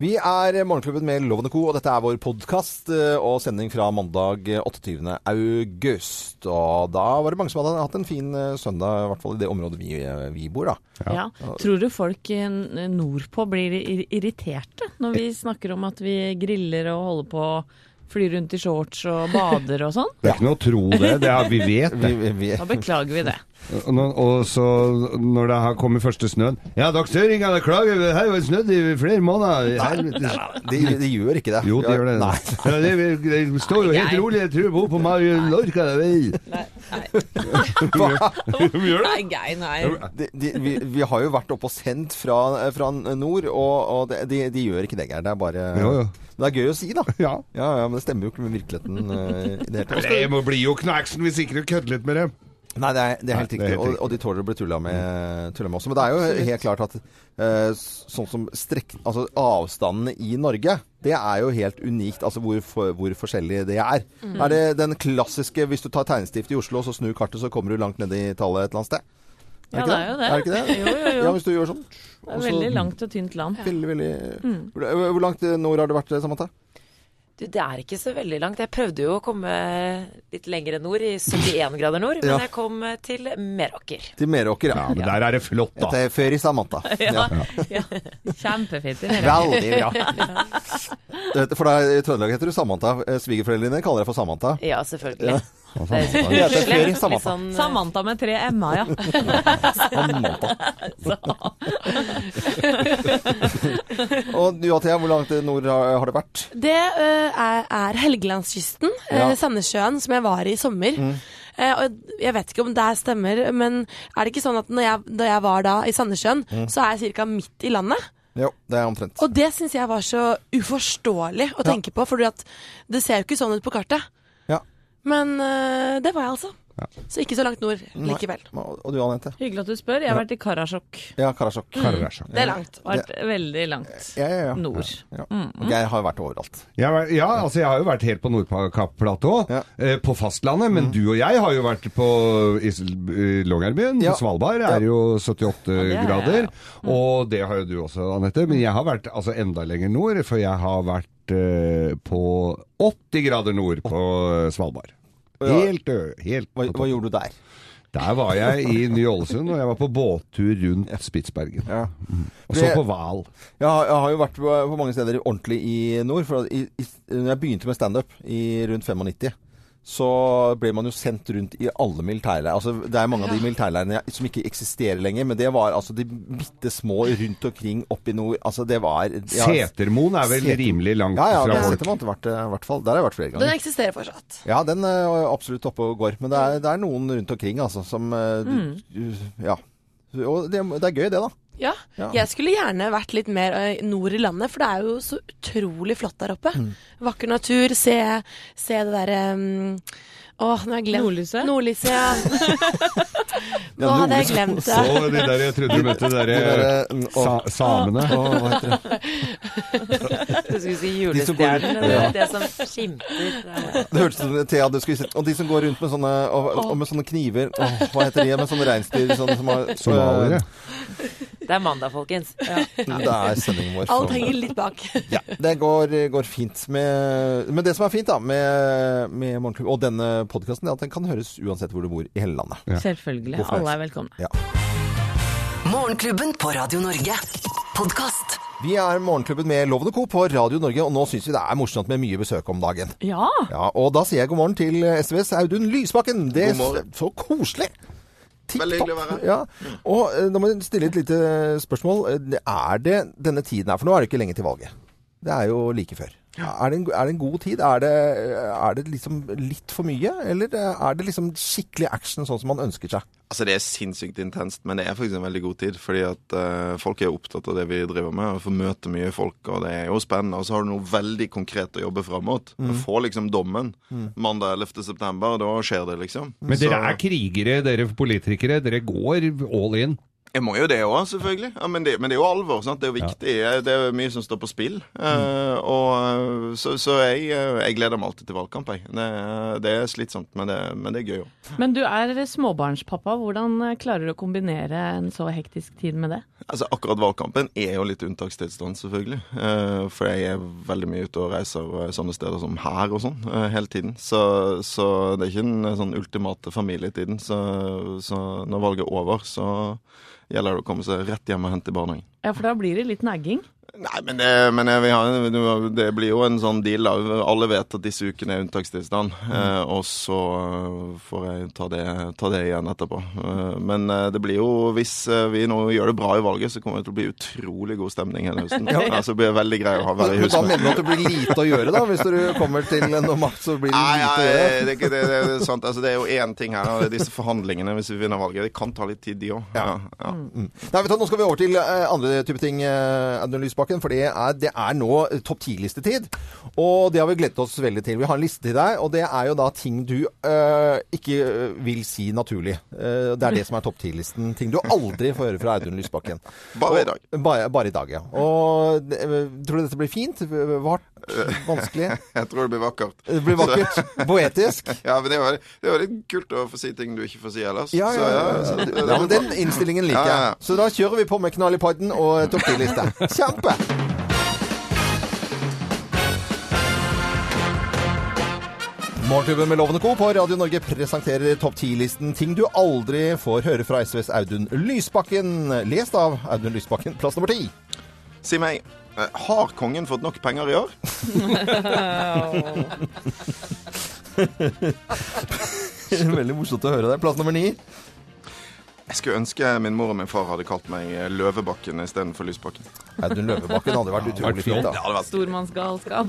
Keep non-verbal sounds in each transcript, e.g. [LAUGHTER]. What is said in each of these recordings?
Vi er Morgenklubben med Lovende Co, og dette er vår podkast og sending fra mandag 28. august. Og da var det mange som hadde hatt en fin eh, søndag, i hvert fall i det området vi, eh, vi bor, da. Ja. Tror du folk eh, nordpå blir irriterte når vi snakker om at vi griller og holder på flyr rundt i shorts og bader og sånn? Det er ikke noe å tro det. det er, vi vet [LAUGHS] Vi, det. vi, Da beklager vi det. Og, nå- og så når det har kommet første snøen Ja, dere søringer, beklager, det har jo snødd i flere måneder. Helvete. de, de gjør ikke det. Jo, de gjør det. Nei. Ja, det, det står jo helt rolig. Jeg tror jeg bor på Mallorca. [LAUGHS] det. Nei, nei. De gjør det. nei, nei. De, de, vi, vi har jo vært oppe og sendt fra, fra nord, og, og de, de, de gjør ikke det, Geir. Det er bare Jo, jo. Det er gøy å si, da. [LAUGHS] Ja. Ja, ja, Men det stemmer jo ikke med virkeligheten Uh, i det hele tatt. Det må bli jo knaksen hvis ikke du kødder litt med dem. Nei, det er, det er helt er riktig. Og, og de tåler å bli tulla med, tulla med også. Men det er jo helt klart at uh, sånn som strekk... Altså avstandene i Norge, det er jo helt unikt. Altså hvor, for, hvor forskjellig det er. Er det den klassiske Hvis du tar tegnestift i Oslo og så snur kartet, så kommer du langt ned i tallet et eller annet sted? Ja, det er jo det. Er det ikke det? Jo, jo, jo. Ja, hvis du gjør sånn. Det er veldig langt og tynt land. Veldig, veldig hvor, hvor langt nord har det vært, Samantha? Du, det er ikke så veldig langt. Jeg prøvde jo å komme litt lenger nord, i 71 grader nord, men Ja. jeg kom til Meråker. Til Meråker, Ja, ja. men der er det flott, da. Dette er før i Samantha. [LAUGHS] Ja. Ja. Kjempefint. i Meråker. Veldig bra. [LAUGHS] For da, i Trøndelag heter du Samantha. Eh, Svigerforeldrene dine kaller deg for Samantha. Ja, selvfølgelig. Ja. Er heter Samantha. sånn, eh, Samantha med tre m-er, ja. Samantha. Og du Athea, hvor langt nord har, det vært? Det eh, er, er Helgelandskysten, uh, Ja. Sandnessjøen, som jeg var i i sommer. Mm. og jeg vet ikke om det stemmer, men er det ikke sånn at når jeg, da jeg var da i Sandnessjøen, Mm. så er jeg ca. midt i landet? Jo, det er omtrent. Og det syns jeg var så uforståelig å Ja. tenke på, for det ser jo ikke sånn ut på kartet. Ja. Men uh, det var jeg altså. Så ikke så langt nord likevel. Og og du Anette? Hyggelig at du spør. Jeg har vært i Karasjok. Ja, Karasjok. Karasjok. Det er langt. Vært veldig langt. Ja, ja, ja. Nord. Ja. Og jeg har vært overalt. Ja, vel, ja, altså jeg har jo vært helt på Nordkapp-platå, Ja. eh, på fastlandet, men du og jeg har jo vært på Longyearbyen. Ja. Svalbard Ja. er jo 78 det er grader, ja. og det har jo du også, Anette. Men jeg har vært altså enda lenger nord, for jeg har vært eh, på 80 grader nord på Svalbard. Helt, helt Hva, hva gjorde du der? Der var jeg i Ny-Ålesund, og jeg var på båttur rundt Spitsbergen. Ja. Og så på Hval. Jeg jeg har jo vært på, på mange steder ordentlig i nord. For i, i, når jeg begynte med standup i rundt 95, så ble man jo sendt rundt i alle militærleirer. Altså, det er mange av de militærleirene som ikke eksisterer lenger, men det var altså de bitte små rundt omkring oppe i nord. Altså, det var ja, Setermoen er vel Seter- rimelig langt Ja, ja, fra folk. Ja, ja, til hvert, i hvert fall. Der har jeg vært flere ganger. Den eksisterer fortsatt. Ja, den er absolutt oppe og går. Men det er, det er noen rundt omkring, altså, som mm. du- Ja. Og det, det er gøy, det, da. Ja. Ja. Jeg skulle gjerne vært litt mer nord i landet, for det er jo så utrolig flott der oppe. Mm. Vakker natur, se, se det derre um, Åh, nå har jeg glemt Nordlyset? Nordlyset, ja. [LAUGHS] nå hadde jeg glemt det. Så de der jeg trodde du møtte de De der [LAUGHS] der, mm, sa, samene. og- hva heter det? Du skulle si De julestjernen, det, Ja. det som skimter. det- hørtes ut som Thea du skulle si Og de som går rundt med sånne, og, og med sånne kniver Åh, Hva heter de? Med sånne reinsdyr sånne, som har, Somaliere. Det er mandag, folkens. Det er sendingen vår. Alt henger litt bak. Ja, det går, går fint med Men det som er fint da med, med Morgenklubben og denne podkasten, er at den kan høres uansett hvor du bor i hele landet. Selvfølgelig. God. Alle er velkomne. Ja. Morgenklubben på Radio Norge. Podkast. Vi er Morgenklubben med Lovende Co. på Radio Norge, og nå syns vi det er morsomt med mye besøk om dagen. Ja. Ja, Og da sier jeg god morgen til SVs Audun Lysbakken. Det er så koselig! Tipp topp. Ja. Og eh, da må jeg stille et lite spørsmål. Eh, Er det denne tiden her, for nå er det ikke lenge til valget. Det er jo like før. Er det, en, er det en god tid? Er det, er det liksom litt for mye? Eller er det liksom skikkelig action sånn som man ønsker seg? Altså Det er sinnssykt intenst, men det er faktisk en veldig god tid. Fordi at uh, folk er opptatt av det vi driver med, og får møte mye folk, og det er jo spennende. Og så har du noe veldig konkret å jobbe fram mot. Du får liksom dommen mandag 11. september, da skjer det, liksom. Men dere Så- er krigere, dere politikere. Dere går all in. Jeg må jo det òg, selvfølgelig. Ja, men, det, men det er jo alvor. Sant? Det er jo viktig. Det er mye som står på spill. Eh, og, så så jeg, eh, jeg gleder meg alltid til valgkamp. Jeg. Det, det er slitsomt, men det, men det er gøy òg. Men du er småbarnspappa. Hvordan eh, klarer du å kombinere en så hektisk tid med det? Altså, akkurat valgkampen er jo litt unntakstilstand, selvfølgelig. Uh, for jeg er veldig mye ute og reiser og er sånne steder som her og sånn uh, hele tiden. Så, så det er ikke den sånn ultimate familietiden. Så, så når valget er over, så gjelder det å komme seg rett hjem og hente i barnehagen. Ja, for da blir det litt nagging. Nei, men, det, men har, det blir jo en sånn deal. da. Alle vet at disse ukene er unntakstilstand. Eh, og så får jeg ta det, ta det igjen etterpå. Eh, men eh, det blir jo, hvis eh, vi nå gjør det bra i valget, så kommer det til å bli utrolig god stemning hele høsten. [LAUGHS] ja. så blir veldig grei å ha være i Men da mener du at det blir lite å gjøre, da? Hvis du kommer til noe makt, så blir det Nei, lite nei, å gjøre? det det, det. Det er sant. Altså, det er jo én ting her, og det er disse forhandlingene hvis vi vinner valget. Det kan ta litt tid, de òg. Ja. Ja, Nei, vet du, Nå skal vi over til eh, andre type ting, Audun Lysbakken. For det er, det er nå topp ti-listetid. Og det har vi gledet oss veldig til. Vi har en liste til deg, og det er jo da ting du øh, ikke vil si naturlig. Eh, det er det som er topp ti-listen. Ting du aldri får høre fra Audun Lysbakken. Bare i dag. Og, bare, bare i dag, ja. Og eh, tror du dette blir fint? Vart? Vanskelig? [LAUGHS] Jeg tror det blir vakkert. Det blir vakkert? [LAUGHS] Poetisk? [LAUGHS] Ja, men det jo, det litt kult å få si ting du ikke får si ellers. Ja, ja, ja. så ja, ja, ja men Den innstillingen liker jeg. Så da kjører vi på med knall i padden og topp 10-liste. Kjempe! Morgenklubben med Lovende Co. på Radio Norge presenterer topp 10-listen ting du aldri får høre fra SVs Audun Lysbakken. Lest av Audun Lysbakken, plass nummer ti. Si meg, eh, har kongen fått nok penger i år? [LAUGHS] Veldig morsomt å høre det. Plass nummer ni. Jeg skulle ønske min mor og min far hadde kalt meg eh, Løvebakken istedenfor Lysbakken. Audun Løvebakken hadde vært utrolig fint, da. Vært Stormannsgalskap.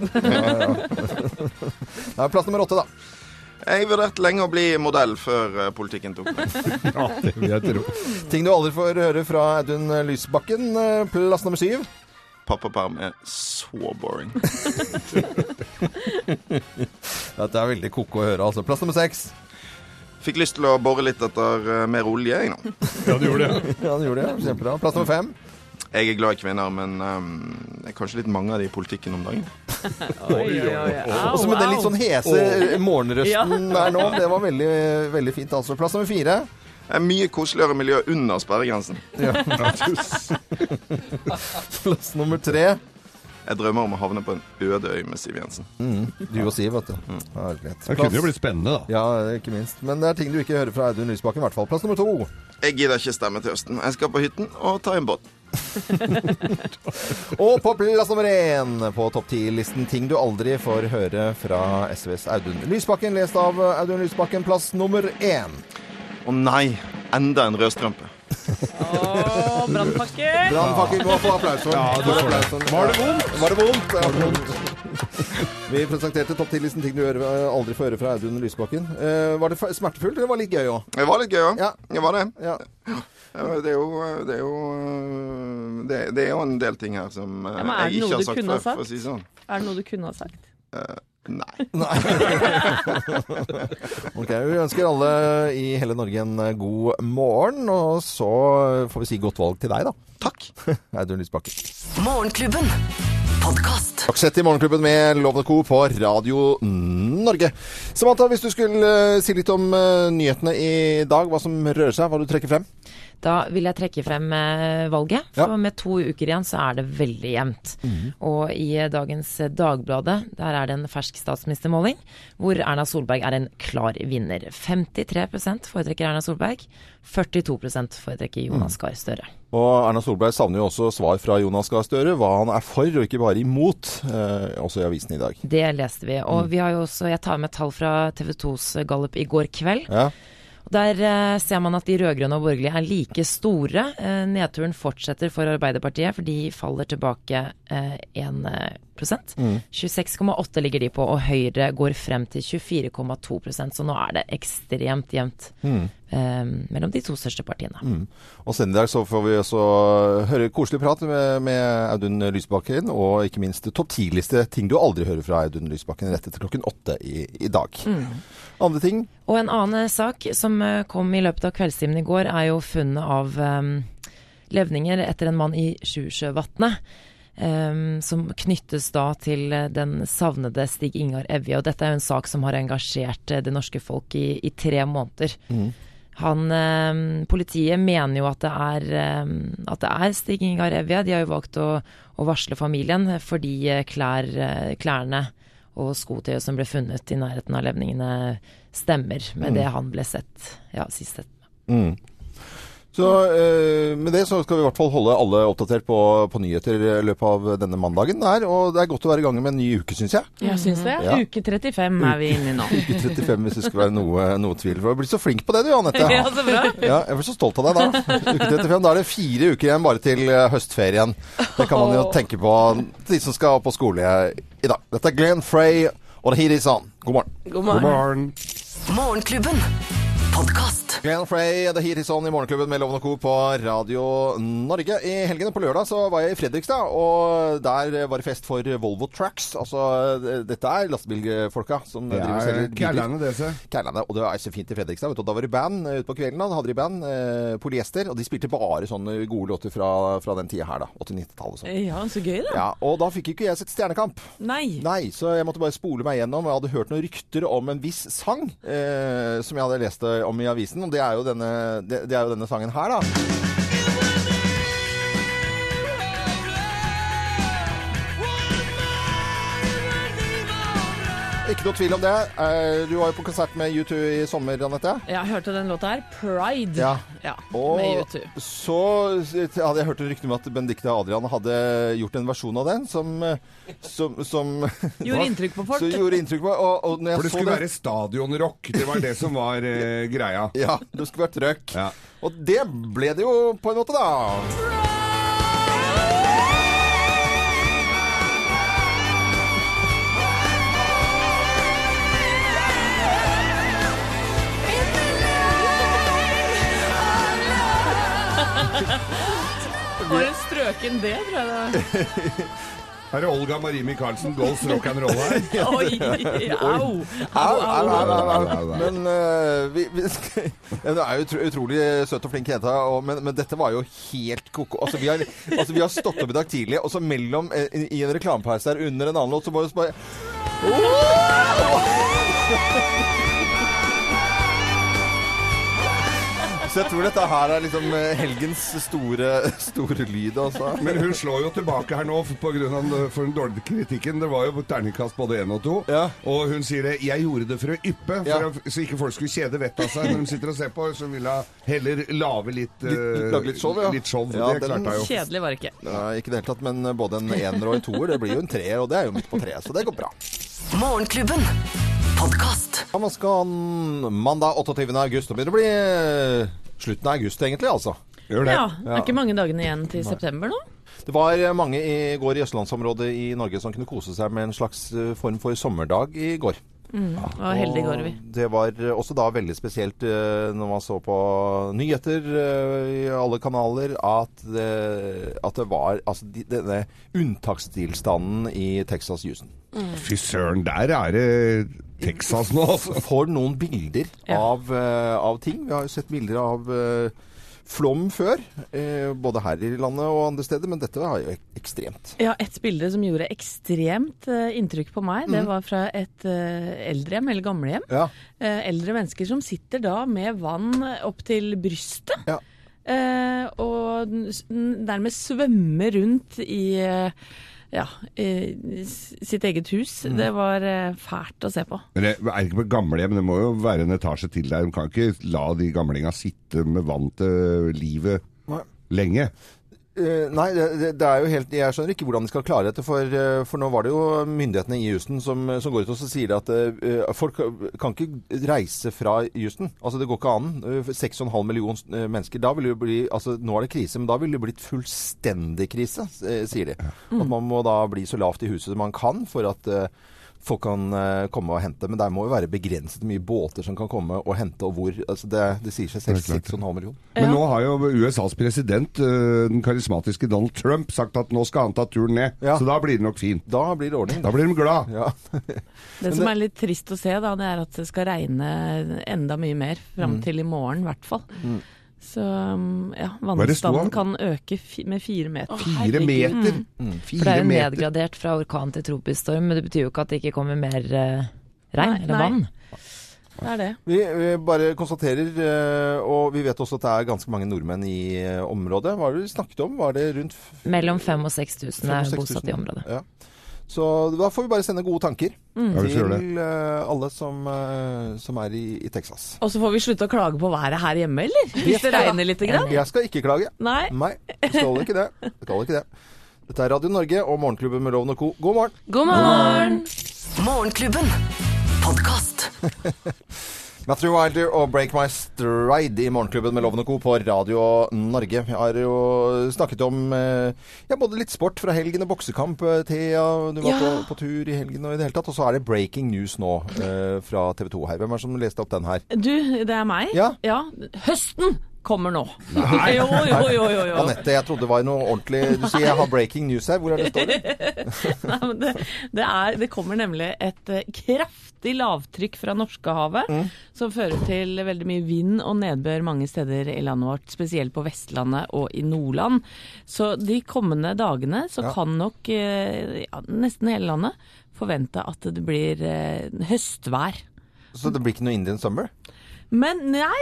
Ja, [LAUGHS] plass nummer åtte, da. Jeg vurderte lenge å bli modell før eh, politikken tok meg. [LAUGHS] Ja, det vil jeg tro. Ting du aldri får høre fra Audun Lysbakken. Plass nummer syv. Pappaperm er så boring. [LAUGHS] Dette er veldig ko-ko å høre, altså. Plass nummer seks. Fikk lyst til å bore litt etter uh, mer olje, jeg nå. [LAUGHS] Ja, du gjorde det. [LAUGHS] Ja, du gjorde det. Kjempebra. Plass nummer fem. Jeg er glad i kvinner, men um, det er kanskje litt mange av de i politikken om dagen. Oi, oi, oi. Og så med den litt sånn hese morgenrøsten der nå. Det var veldig, veldig fint, altså. Plass nummer fire. Det er mye koseligere miljø under sperregrensen. [LAUGHS] Plass nummer tre. Jeg drømmer om å havne på en øde øy med Siv Jensen. Du og Siv, vet du. Herlighet. Det kunne jo blitt spennende, da. Ja, ikke minst. Men det er ting du ikke hører fra Audun Lysbakken, i hvert fall. Plass nummer to. Jeg gidder ikke stemme til høsten. Jeg skal på hytten og ta en båt. [LAUGHS] Og på plass nummer én på topp ti-listen ting du aldri får høre fra SVs Audun Lysbakken, lest av Audun Lysbakken, plass nummer én. Å nei, enda en rødstrømpe. Oh, brannpakker. Brannpakker må få applaus for. Ja, du får det. applausen. Var det vondt? Var det vondt? Ja, [LAUGHS] vondt. Vi presenterte topp 10-listen ting du aldri får høre fra Audun Lysbakken. Eh, var det smertefullt, eller var det litt gøy òg? Det var litt gøy, òg. ja. Det var det. Ja. Ja, Det er jo, det er jo, det, det er jo en del ting her som eh, Ja, er jeg ikke har sagt før, for å si sånn. Er det noe du kunne ha sagt? Nei. [LAUGHS] [LAUGHS] Ok, Vi ønsker alle i hele Norge en eh, god morgen, og så får vi si godt valg til deg, da. Takk. [LAUGHS] Audun Lysbakken. Morgenklubben. Podkast. Dagsett i Morgenklubben med Lovende Co. på Radio Norge. Samantha, hvis du skulle eh, si litt om eh, nyhetene i dag, hva som rører seg, hva du trekker frem? Da vil jeg trekke frem valget. valget, Ja. for med to uker igjen så er det veldig jevnt. Og i eh, dagens eh, Dagbladet, der er det en fersk statsministermåling, hvor Erna Solberg er en klar vinner. 53% foretrekker Erna Solberg, 42% foretrekker Jonas Gahr Støre. Og Erna Solberg savner jo også svar fra Jonas Gahr Støre, hva han er for og ikke bare imot, eh, også i avisen i dag. Det leste vi. Og vi har jo også, jeg tar med tall fra TV 2s Gallup i går kveld. Ja. Der eh, ser man at de rød-grønne og borgerlige er like store. Eh, nedturen fortsetter for Arbeiderpartiet, for de faller tilbake eh, 1 prosent. 26,8 ligger de på, og Høyre går frem til 24,2% så nå er det ekstremt jevnt eh, mellom de to største partiene. Og senere i dag så får vi også høre koselig prat med, med Audun Lysbakken, og ikke minst topp ti-liste ting du aldri hører fra Audun Lysbakken rett etter klokken åtte i, i dag. Andre ting? Og en annen sak som eh, kom i løpet av kveldstimen i går, er jo funnet av um, levninger etter en mann i Sjusjøvatnet. Um, som knyttes da til eh, den savnede Stig Ingar Evje. Og dette er jo en sak som har engasjert eh, det norske folk i, i tre måneder. Han, um, politiet mener jo at det er, um, at det er Stig Ingar Evje. De har jo valgt å, å varsle familien fordi eh, klær, eh, klærne og skotøyet som ble funnet i nærheten av levningene, stemmer med det han ble sett ja, sist. Mm. Så eh, med det så skal vi i hvert fall holde alle oppdatert på, på nyheter i løpet av denne mandagen. Der, og det er godt å være i gang med en ny uke, syns jeg. Jeg syns det. Ja. Uke 35 er vi inne i nå. [LAUGHS] Uke 35 hvis det skulle være noe, noe tvil. For du har blitt så flink på det du, Anette. [LAUGHS] Ja, så bra. Ja, jeg blir så stolt av deg da. [LAUGHS] Uke 35, Da er det fire uker igjen bare til eh, høstferien. Det kan man jo tenke på de som skal på skole i dag. Dette er Glenn Frey og The Heat Is On. God morgen. God God morgen. morgen. Morgenklubben. Podkast. Glenn Frey, The Heat Is On i Morgenklubben med Loven og Co. på Radio Norge. I helgene på lørdag så var jeg i Fredrikstad, og der var det fest for Volvo Trucks. Altså, dette er lastebilfolka som ja, driver og selger er biler. Det, se. Kærlandet, og det er så fint i Fredrikstad. Vet du. Da var det band eh, ute på kvelden. Da hadde de band, eh, Polyester, og de spilte bare sånne gode låter fra, fra den tida her, da. 80-90-tallet og sånn. Ja, så gøy, da. Ja, og da fikk ikke jeg sett Stjernekamp. Nei. Nei, så jeg måtte bare spole meg gjennom. Jeg hadde hørt noen rykter om en viss sang eh, som jeg hadde lest om i avisen. Og det er jo denne, det, det er jo denne sangen her, da. Ikke noe tvil om det. Eh, Du var jo på konsert med U2 i sommer, Anette. Jeg hørte den låta her. Pride. Ja. Ja, Og med U2. så hadde jeg hørt et rykte om at Benedicte Adrian hadde gjort en versjon av den som, eh, som, som [LAUGHS] Gjorde inntrykk på folk. Så gjorde inntrykk på og, og når jeg For det så skulle være stadionrock. Det var det som var eh, [LAUGHS] greia. Ja, det skulle vært trøkk. Ja. Og det ble det jo på en måte, da. For en strøken D, tror jeg det Her er [LAUGHS] Olga Marie Michaelsen, Goals rock and roll her. [LAUGHS] Oi, au. Au, au, au. Men uh, vi, vi skal, [LAUGHS] ja, Det er jo utro, utrolig søt og flink jente, men, men dette var jo helt ko-ko. Altså, vi har, altså, vi har stått opp i dag tidlig, og så mellom i, i en reklamepause der under en annen låt, så bare, det så bare Så jeg tror dette her er liksom eh, helgens store, [LAUGHS] store lyd, altså. Men hun slår jo tilbake her nå for, grunn av den- for den dårlige kritikken. Det var jo terningkast både én og to. Ja. Og hun sier det 'jeg gjorde det for å yppe', for Ja. å, så ikke folk skulle kjede vettet av seg når de sitter og ser på. Så ville hun heller lage litt, eh, lage litt show, ja. Litt show. Ja, det klarte hun jo. Kjedelig var det ikke. Nei, ikke i det hele tatt, men både en ener og en toer, det blir jo en treer, og det er jo midt på treet, så det går bra. Morgenklubben. Podkast. Ja, man skal mandag 28. august. Det begynner å bli eh, slutten av august, egentlig, altså. Gjør det. Ja, det er ikke mange dagene igjen til september nå. Det var eh, mange i går i østlandsområdet i Norge som kunne kose seg med en slags eh, form for sommerdag i går. Det var heldig går vi. Og Det var også da veldig spesielt når man så på nyheter i alle kanaler, at det, at det var altså, denne unntakstilstanden i Texas-jusen. Fy søren, der er det Texas nå, altså. For noen bilder Ja. av, eh, av ting. Vi har jo sett bilder av eh, flom før, eh, både her i landet og andre steder, men dette var jo ekstremt. Ja, et bilde som gjorde ekstremt eh, inntrykk på meg, Mm. det var fra et uh, eldrehjem, eller gamlehjem. Ja. Eh, eldre mennesker som sitter da med vann opp til brystet. Ja. Eh, og dermed nærmest svømmer rundt i eh, ja, sitt eget hus. Mm. Det var eh, fælt å se på. Men det er ikke på gamlehjem, det må jo være en etasje til der. De kan ikke la de gamlinga sitte med vann til livet Nei. lenge. Eh, nei, det, det- er jo helt Jeg skjønner ikke hvordan de skal klare dette. For, eh, for nå var det jo myndighetene i Houston som, som går ut og sier at uh, folk kan ikke reise fra Houston. Altså Det går ikke an. Eh, 6,5 millioner mennesker. Da vil det bli Altså Nå er det krise, men da vil det blitt fullstendig krise, sier de. At man må da bli så lavt i huset som man kan for at eh, folk kan uh, komme og hente. Men der må jo være begrenset mye båter som kan komme og hente, og hvor. Altså det, det sier seg selv. Det er 6,5 millioner. Men Ja. nå har jo USAs president, uh, den karismatiske Donald Trump, sagt at nå skal han ta turen ned. Ja. Så da blir det nok fint. Da blir det ordning. Da blir de glad. Ja. [LAUGHS] Det som er litt trist å se, da, det er at det skal regne enda mye mer fram til i morgen, i hvert fall. Så um, ja, vannstanden kan øke med fire meter. Fire meter! Mm. For det er jo meter. nedgradert fra orkan til tropisk storm, men det betyr jo ikke at det ikke kommer mer eh, regn Nei, eller nei. vann. Det er det. Vi, vi bare konstaterer, eh, og vi vet også at det er ganske mange nordmenn i eh, området. Hva var det vi snakket om? Var det rundt Mellom 5000 og 6000 er bosatt i området. Ja. Så da får vi bare sende gode tanker mm. til eh, alle som, uh, som er i, i Texas. Og så får vi slutte å klage på været her hjemme, eller? Hvis det regner lite grann. Jeg skal ikke klage. Nei. Nei, skal ikke det. Skal ikke det. Dette er Radio Norge og Morgenklubben med Loven og Co. God morgen! God morgen! Morgenklubben. Podkast. [LAUGHS] Matthew Wilder og Break My Stride i Morgenklubben med Loven og Co. på Radio Norge. Vi har jo snakket om eh, ja, både litt sport fra helgen og boksekamp. eh, Thea, du var Ja. på, på tur i helgen og i det hele tatt. Og så er det breaking news nå eh, fra TV 2 her. Hvem er det som leste opp den her? Du, det er meg. Ja. Ja. Høsten kommer nå. Nei. [LAUGHS] Jo, jo, jo, jo, jo. Anette, jeg trodde det var noe ordentlig Du sier jeg har breaking news her. Hvor er det står det? [LAUGHS] Nei, men det, det, er, det kommer nemlig et eh, kraftig lavtrykk fra Norskehavet som fører til veldig mye vind og nedbør mange steder i landet vårt, spesielt på Vestlandet og i Nordland. Så de kommende dagene så Ja. kan nok eh, ja, nesten hele landet forvente at det blir eh, høstvær. Så det blir ikke noe Indian Summer? Men nei,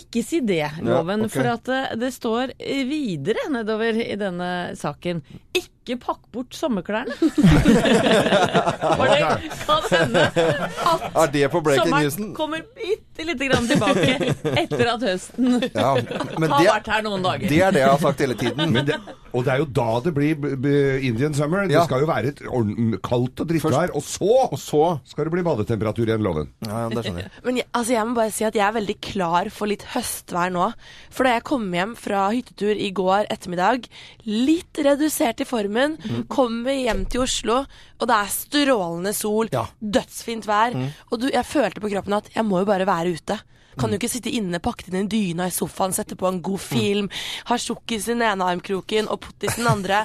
ikke si det, loven. ok. For at det, det står videre nedover i denne saken. Ikke pakk bort sommerklærne. [LAUGHS] For det kan hende at Er det på sommeren newsen? kommer bitte lite grann tilbake etter at høsten Ja, [LAUGHS] har det, vært her noen dager. det er det jeg har sagt hele tiden. Men det, og det er jo da det blir Indian summer. Det Ja. skal jo være et kaldt og drittvær, og så Og så skal det bli badetemperatur igjen, loven. Ja, det skjønner jeg. Men jeg, altså jeg må bare si at jeg er veldig klar for litt høstvær nå. For da jeg kom hjem fra hyttetur i går ettermiddag, litt redusert i formen, kommer hjem til Oslo, og det er strålende sol, Ja. dødsfint vær, og du, jeg følte på kroppen at jeg må jo bare være ute. Kan jo ikke sitte inne, pakket inn i dyna i sofaen, sette på en god film, ha tjukkis i den ene armkroken og pottis i den andre.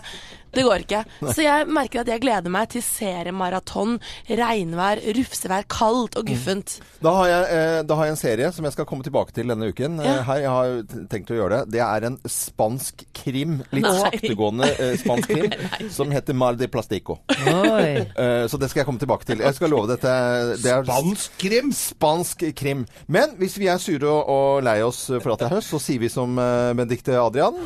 Det går ikke. [LAUGHS] Så jeg merker at jeg gleder meg til seriemaraton, regnvær, rufsevær, kaldt og guffent. Da har, jeg, eh, da har jeg en serie som jeg skal komme tilbake til denne uken. Ja. Eh, her, Jeg har tenkt å gjøre det. Det er en spansk krim. Litt Nei. saktegående eh, spansk krim. [LAUGHS] som heter Mar de Plastico. Oi. [LAUGHS] Eh, så det skal jeg komme tilbake til. Jeg skal love dette. Det er Spansk krim! Spansk krim. Men hvis vi er sure og, lei oss for at det er høst, så sier vi som Benedicte Adrian.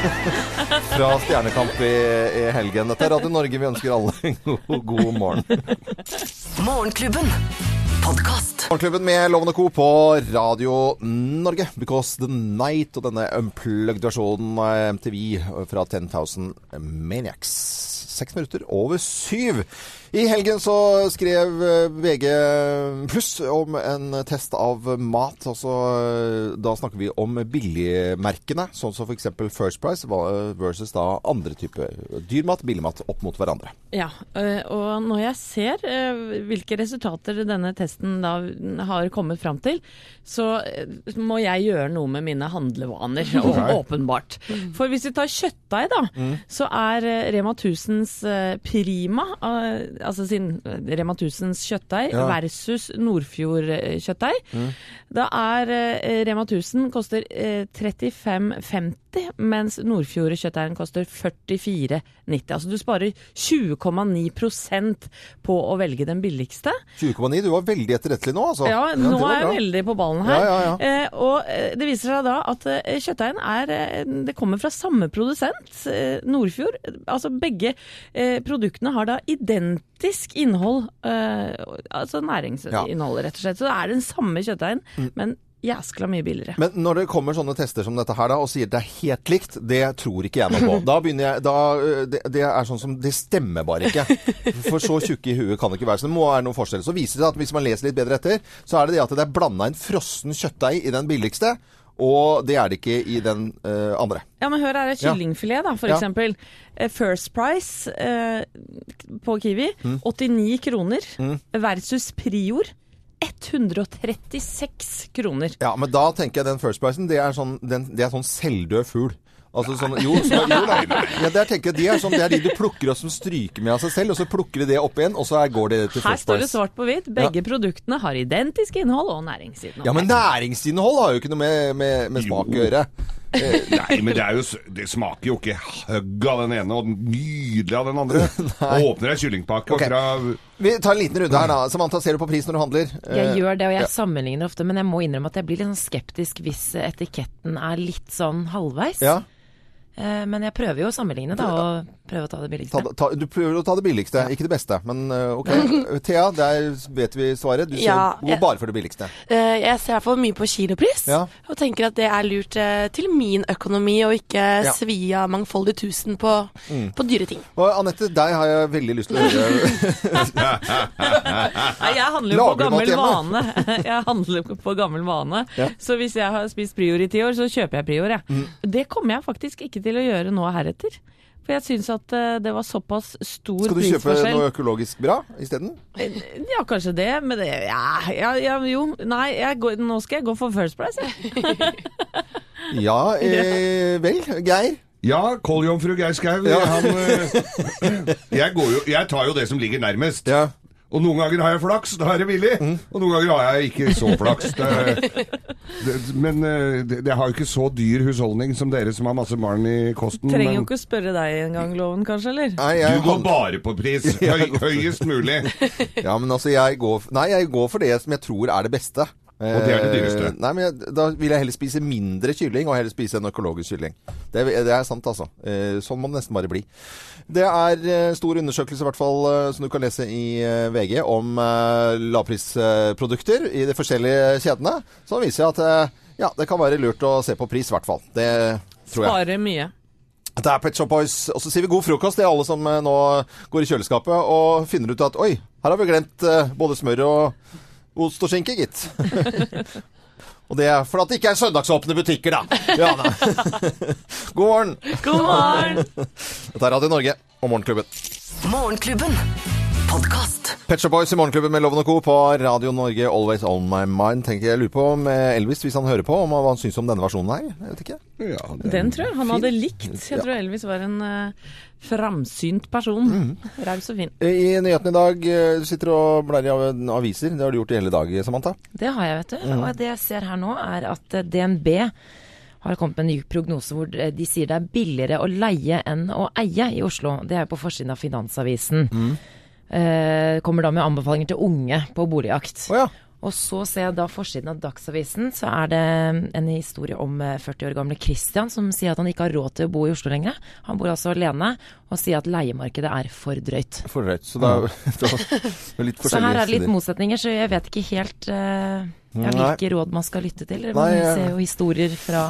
Fra Stjernekamp i, i helgen. Dette er Radio Norge. Vi ønsker alle en god, god morgen. Morgenklubben. Podkast. Morgenklubben med Lovende Co. på Radio Norge. Because the Night og denne unplugged versjonen av MTV fra 10,000 Maniacs. Seks minutter over syv. I helgen så skrev eh, VG pluss om en test av mat. Altså, eh, da snakker vi om billigmerkene, sånn som f.eks. First Price versus da andre typer dyrmat, billigmat, opp mot hverandre. Ja, og når jeg ser hvilke resultater denne testen da har kommet fram til, så må jeg gjøre noe med mine handlevaner, [LAUGHS] okay. Åpenbart. For hvis vi tar kjøttdeig, da, så er Rema 1000s øh, Prima, altså sin øh, Rema 1000s kjøttdeig Ja. versus Nordfjord-kjøttdeig, da er øh, Rema 1000 koster øh, 35,50, mens Nordfjord-kjøttdeigen koster 44,90. Altså du sparer 20,9% på å velge den billigste. 20,9. Du var veldig etterrettelig nå, altså. Ja, nå er jeg veldig på ballen her. Ja, ja, ja. Eh, og eh, det viser seg da at eh, kjøttdeigen er eh, Det kommer fra samme produsent, eh, Nordfjord. Altså begge eh, produktene har da identisk innhold, eh, altså næringsinnhold, rett og slett. Så det er den samme kjøttdeigen, Mm. men jæskla mye billigere. Men når det kommer sånne tester som dette her da, og sier det er helt likt, det tror ikke jeg noe på. [LAUGHS] Da begynner jeg, da, øh, det, det er sånn som, det stemmer bare ikke. For så tjukke i huet kan det ikke være. Så det må være noen forskjell. Så viser det seg at hvis man leser litt bedre etter, så er det det at det er blanda inn frossen kjøttdeig i den billigste, og det er det ikke i den uh, andre. Ja, men hør her er kyllingfilet, da, for Ja. eksempel. Eh, First Price uh, på Kiwi, Mm. 89 kroner, versus Prior 136 kroner. Ja, men da tenker jeg den First Pricen, det er sånn, den, det er sånn selvdød fugl. Altså sånn, jo, så, jo da. Ja, det, er, tenker de er sånn, det er de du plukker og som stryker med av seg selv, og så plukker de det opp igjen, og så er, går det til Her står det svart på hvitt. Begge produktene har identisk innhold og næringsinnhold. Ja, men næringsinnhold har jo ikke noe med, med, med smak å gjøre. Nei, men det, er jo, det smaker jo ikke høgg av den ene og nydelig av den andre. [LAUGHS] Åpner ei kyllingpakke okay. fra Vi tar en liten runde her, da. Samantha, ser du på pris når du handler? Jeg Eh, gjør det, og jeg ja. sammenligner ofte, men jeg må innrømme at jeg blir litt sånn skeptisk hvis etiketten er litt sånn halvveis. Ja. Eh, Men jeg prøver jo å sammenligne, da, og prøve å ta det billigste. ta, du prøver å ta det billigste, ikke det beste. Men eh, ok. [LAUGHS] Thea, der vet vi svaret. Du ser Ja, går jeg- bare for det billigste. Eh, jeg ser i hvert fall mye på kilopris, Ja. og tenker at det er lurt eh, til min økonomi, å ikke Ja. svi av mangfoldig tusen på, på dyre ting. Og Anette, deg har jeg veldig lyst til å høre. [LAUGHS] Nei, jeg handler jo på gammel vane. [LAUGHS] Jeg handler på gammel vane. Ja. Så hvis jeg har spist Prior i ti år, så kjøper jeg Prior, jeg. Mm. Det kommer jeg faktisk ikke til å gjøre nå heretter. For jeg syns at eh, det var såpass stor Skal du kjøpe noe økologisk bra isteden? Ja, kanskje det, men det ja, ja, ja, jo. Nei, jeg går, nå skal jeg gå for First Price, jeg. [LAUGHS] Ja, eh, [LAUGHS] vel. Geir? Ja, kolljomfru Geir Skau. Ja. Han, eh, [LAUGHS] jeg, går jo, jeg tar jo det som ligger nærmest. Ja. Mm. Og noen ganger har jeg flaks, da er det billig. Og noen ganger har jeg ikke så flaks. [LAUGHS] Det, det, men eh, det, det har jo ikke så dyr husholdning som dere som har masse barn i kosten. Trenger jo men ikke spørre deg engang, Loven, kanskje, eller? Nei, jeg du går bare på pris. [LAUGHS] Høy, høyest mulig. [LAUGHS] Ja, men altså, jeg går, nei, jeg går for det som jeg tror er det beste. Og det er det dyreste. Eh, Nei, men jeg, Da vil jeg heller spise mindre kylling, og heller spise en økologisk kylling. Det, er- det er sant, altså. Eh, Sånn må det nesten bare bli. Det er eh, stor undersøkelse, i hvert fall, eh, som du kan lese i eh, VG, om lavprisprodukter i de forskjellige kjedene. Som viser at ja, det kan være lurt å se på pris, i hvert fall. Det tror jeg. Sparer mye. Det er Pet Shop Boys. Og så sier vi god frokost til alle som nå går i kjøleskapet og finner ut at oi, her har vi glemt både smør og ost og skinke, gitt. [LAUGHS] og det er fordi det ikke er søndagsåpne butikker, da. Ja, da. [LAUGHS] God morgen. God morgen! [LAUGHS] Dette er Radio Norge og Morgenklubben. Morgenklubben. Podkast. Petcha Boys i Morgenklubben med Loven og Co. på Radio Norge, Always On My Mind. Tenker jeg lurer på om eh, Elvis, hvis han hører på, om hva han syns om denne versjonen her. Jeg vet ikke. Ja, den, Den tror jeg han hadde likt. Ja. Jeg tror Elvis var en uh, framsynt person. Mm. Raus og fin. I nyhetene i dag, eh, du sitter og blar i av- aviser. Det har du gjort i hele dag, Samantha. Det har jeg, vet du. Og det jeg ser her nå, er at eh, DNB har kommet med en ny prognose hvor eh, de sier det er billigere å leie enn å eie i Oslo. Det er jo på forsiden av Finansavisen. Eh, kommer da med anbefalinger til unge på boligjakt. Oh, ja. Og så ser jeg da forsiden av Dagsavisen, så er det en historie om eh, 40 år gamle Christian som sier at han ikke har råd til å bo i Oslo lenger. Han bor altså alene, og sier at leiemarkedet er for drøyt. For drøyt. Så da, da, [LAUGHS] det er litt [LAUGHS] Så her er det litt motsetninger, så jeg vet ikke helt eh, hvilke råd man skal lytte til. Nei, Man jeg- ser jo historier fra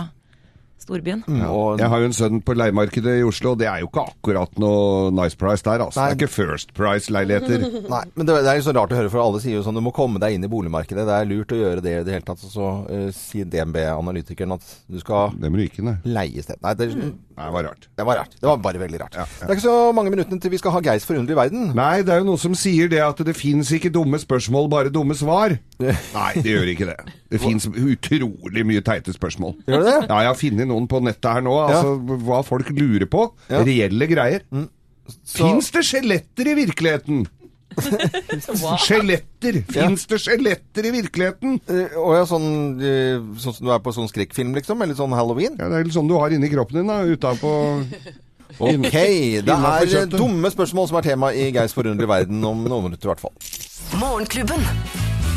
storbyen. Mm, og, Jeg har jo en sønn på leiemarkedet i Oslo, og det er jo ikke akkurat noe nice price der, altså. Nei. Det er ikke First Price-leiligheter. [LAUGHS] Nei, men det, det er jo så rart å høre, for alle sier jo sånn du må komme deg inn i boligmarkedet. Det er lurt å gjøre det i det hele tatt. Og så uh, sier DNB-analytikeren at du skal nei. leie sted. Nei, det, Nei, det var rart. det var rart. Det var bare veldig rart. Ja, ja. Det er ikke så mange minuttene til vi skal ha Geirs forunderlige verden. Nei, det er jo noen som sier det at det fins ikke dumme spørsmål, bare dumme svar. Nei, det gjør ikke det. Det fins utrolig mye teite spørsmål. Gjør det? Ja, jeg har funnet noen på nettet her nå, altså hva folk lurer på. Ja. Reelle greier. Så- Fins det skjeletter i virkeligheten? [LAUGHS] Skjeletter! Fins det skjeletter i virkeligheten? Uh, Og ja, sånn, uh, sånn som du er på sånn skrekkfilm, liksom? Eller sånn halloween? Ja, Det er litt sånn du har inni kroppen din, da, utapå [LAUGHS] Ok, det er eh, dumme spørsmål som er tema i Geirs forunderlige verden om noen minutter i hvert fall. Morgenklubben.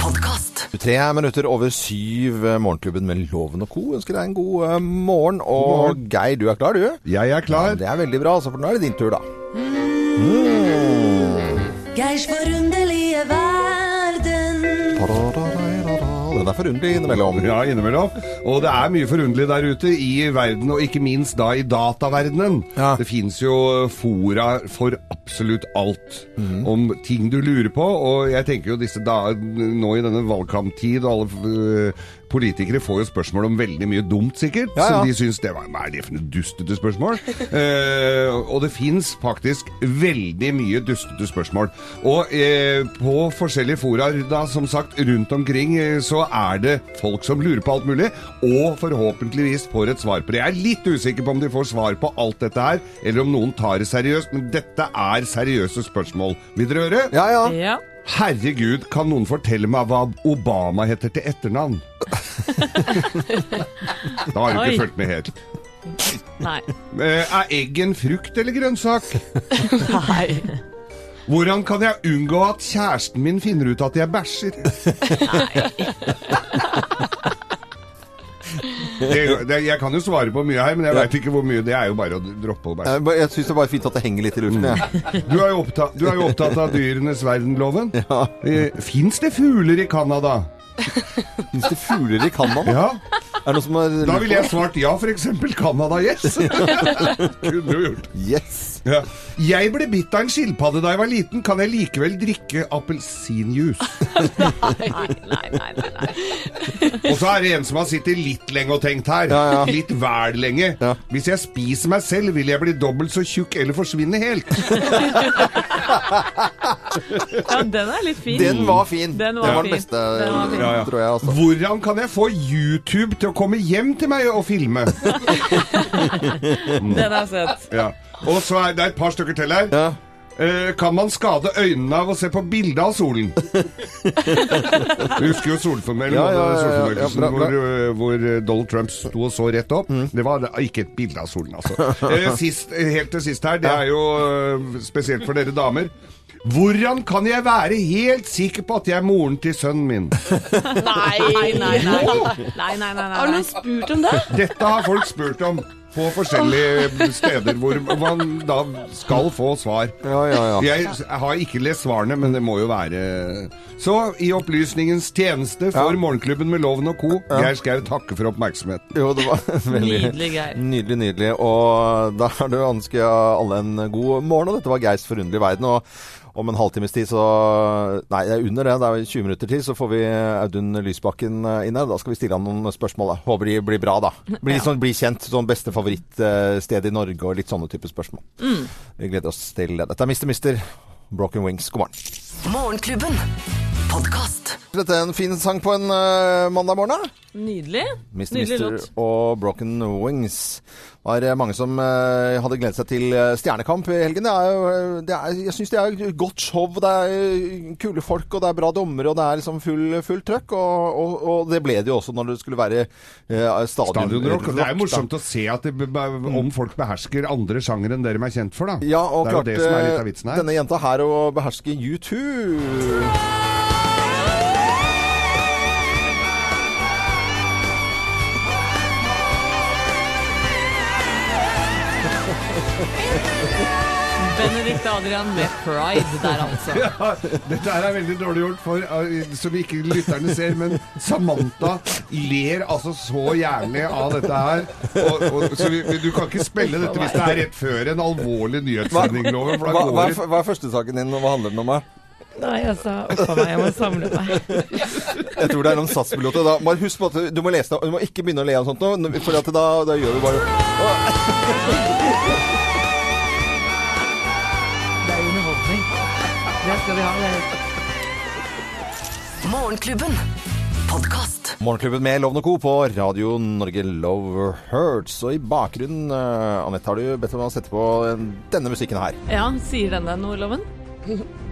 Podkast. Tre minutter over syv, eh, Morgenklubben med Loven og Co. Ønsker deg en god eh, morgen. Og morgen. Geir, du er klar, du? Jeg er Ja, klar. det er veldig bra, altså, for nå er det din tur, da. Geirs forunderlige verden. Den er forunderlig innimellom. Ja, innimellom. Og det er mye forunderlig der ute i verden, og ikke minst da i dataverdenen. Ja. Det fins jo fora for absolutt alt om ting du lurer på, og jeg tenker jo disse da, nå i denne valgkamptid og alle øh, politikere får jo spørsmål om veldig mye dumt, sikkert. Ja, ja. Som de syns det var Hva er det for noe dustete spørsmål? [LAUGHS] Eh, og det fins faktisk veldig mye dustete spørsmål. Og eh, på forskjellige fora, da, som sagt, rundt omkring, eh, så er det folk som lurer på alt mulig, og forhåpentligvis får et svar på det. Jeg er litt usikker på om de får svar på alt dette her, eller om noen tar det seriøst, men dette er seriøse spørsmål. Vil dere høre? Ja, ja. Ja. Herregud, kan noen fortelle meg hva Obama heter til etternavn? [LAUGHS] da har du ikke fulgt med helt. Nei. Eh, Er egg en frukt eller grønnsak? Nei. Hvordan kan jeg unngå at kjæresten min finner ut at jeg bæsjer? Det, det, jeg kan jo svare på mye her, men jeg veit ikke hvor mye. Det er jo bare å droppe å bæsje. Jeg, jeg syns det er bare fint at det henger litt i luften. Jeg. [LAUGHS] Du er jo opptatt, du er jo opptatt av dyrenes verden-loven. [LAUGHS] Ja. Fins det fugler i Canada? Fins det fugler i Canada? Ja. Er det noe som har Da ville jeg svart ja, f.eks. Canada Yes. [LAUGHS] Kunne du gjort. Yes! Ja. Jeg ble bitt av en skilpadde da jeg var liten. Kan jeg likevel drikke appelsinjuice? [LAUGHS] Nei, nei, nei, nei, nei. Og så er det en som har sittet litt lenge og tenkt her. Ja, ja. Litt vel lenge. Ja. Hvis jeg spiser meg selv, vil jeg bli dobbelt så tjukk eller forsvinne helt. [LAUGHS] Ja, den er litt fin. Den var fin. Den var den var den beste, Den var fin. Ja, ja. tror jeg. Også. Hvordan kan jeg få YouTube til å komme hjem til meg og filme? [LAUGHS] Den er søt. Ja. Og så er det et par stykker til her. Ja. Eh, kan man skade øynene av å se på bilde av solen? [LAUGHS] Du husker jo solformelen, Ja, ja, ja, ja. solformørkelsen Ja, bra, bra. hvor, eh, hvor eh, Donald Trump sto og så rett opp. Det var ikke et bilde av solen, altså. Eh, sist, eh, helt til sist her, det er jo spesielt for dere damer. Hvordan kan jeg være helt sikker på at jeg er moren til sønnen min? Nei, nei, nei. Nei, nei, nei, nei, Har nei. noen spurt om det? Dette har folk spurt om på forskjellige steder hvor man da skal få svar. Ja, ja, ja. Jeg har ikke lest svarene, men det må jo være Så i opplysningens tjeneste for Ja. Morgenklubben med Loven og co. Geir Skau takker for oppmerksomheten. Jo, det var [LAUGHS] veldig Nydelig, Geir. Nydelig, nydelig. Og da ønsker jeg alle en god morgen. Og dette var Geirs forunderlige verden. Og om en halvtimes tid så Nei, det er under det. Det er 20 minutter til, så får vi Audun Lysbakken eh, inn her. Da skal vi stille han noen spørsmål. Da. Håper de blir bra, da. Blir, sånn, blir kjent. Sånn beste favorittsted i Norge og litt sånne type spørsmål. Vi gleder oss til det. Dette er Mr. Mister. Broken Wings. God morgen. Morgenklubben. Podkast. Dette er en fin sang på en uh, mandag morgen. Nydelig. Mr. Nydelig Mister låt. og Broken Wings. Det var eh, mange som uh, hadde gledet seg til Stjernekamp i helgen. Det er, jo, det er, jeg syns det er et godt show. Det er kule folk, og det er bra dommere, og det er liksom full, full trøkk. Og, og, og det ble det jo også når det skulle være uh, stadion, Stadionrock. Det er jo da. morsomt å se at det, om folk behersker andre sjangere enn dere er kjent for, da. Ja, og det er jo klart det som er litt av vitsen her. denne jenta her å beherske U2. Benedikt Adrian med pride der, altså. [LAUGHS] Ja, dette her er veldig dårlig gjort, for uh, som ikke lytterne ser, men Samantha ler altså så jævlig av dette her. Og, og, så vi, du kan ikke spille dette hvis det er rett før en alvorlig nyhetssending, Loven. Hva, hva, er, hva er første saken din, og hva handler den om? Her? Nei, altså, uff a meg, jeg må samle meg. [LAUGHS] Jeg tror det er noen SAS-piloter. Bare husk på at du må lese det. Du må ikke begynne å le av sånt nå, for at da, da gjør vi bare [LAUGHS] skal vi ha. Det Morgenklubben. Podkast. Morgenklubben med Lovende Co. på Radio Norge Love Hurts. Og i bakgrunnen, uh, Anette, har du bedt om å sette på eh, denne musikken her. Ja, sier den deg noe, Loven? [LAUGHS]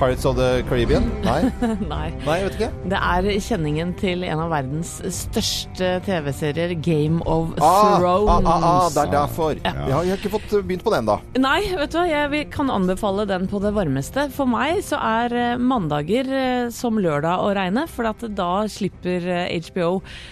Pirates of the Caribbean? Nei? [LAUGHS] Nei. Nei, vet ikke. Det er kjenningen til en av verdens største TV-serier, Game of Ah, Thrones. ah, ah, ah, det er derfor. Ja. Ja, jeg har ikke fått eh, begynt på den, da. Nei, vet du hva, jeg kan anbefale den på det varmeste. For meg så er eh, mandager eh, som lørdag å regne, for da slipper HBO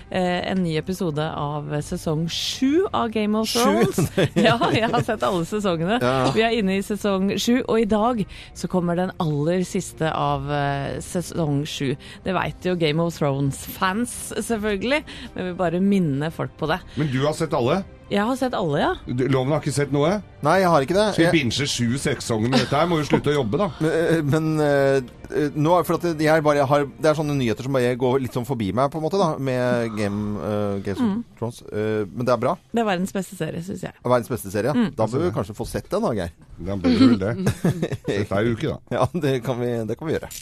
en ny episode av sesong sju av Game of Thrones. [LAUGHS] ja, jeg har sett alle sesongene. Ja. Vi er inne i sesong sju, og i dag så kommer den aller siste av eh, sesong sju. Det veit jo Game of Thrones-fans, selvfølgelig, men vi bare minner folk på det. Men du har sett alle? Jeg har sett alle, ja. Du- Loven har ikke sett noe? Nei, jeg har ikke det. Skal vi Jeg, binge sju sesonger med dette her? Må jo slutte å jobbe, da. [LAUGHS] men men eh, nå, er- for at jeg bare har, Det er sånne nyheter som bare går litt sånn forbi meg, på en måte, da, med Game, uh, Games Mm. of Thrones. Uh, men det er bra. Det er verdens beste serie, syns jeg. Verdens beste serie. Mm. Da bør vi kanskje få sett den, da, Geir. Da bør det vel det. [LAUGHS] Dette er ikke, da. Ja, det kan vi, det kan vi gjøre.